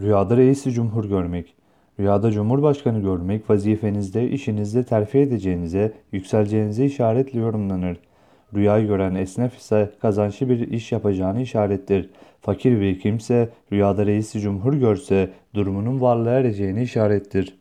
Rüyada reisi cumhur görmek. Rüyada cumhurbaşkanı görmek vazifenizde, işinizde terfi edeceğinize, yükseleceğinize işaretle yorumlanır. Rüyayı gören esnaf ise kazançlı bir iş yapacağını işarettir. Fakir bir kimse rüyada reisi cumhur görse durumunun varlığa ereceğini işarettir.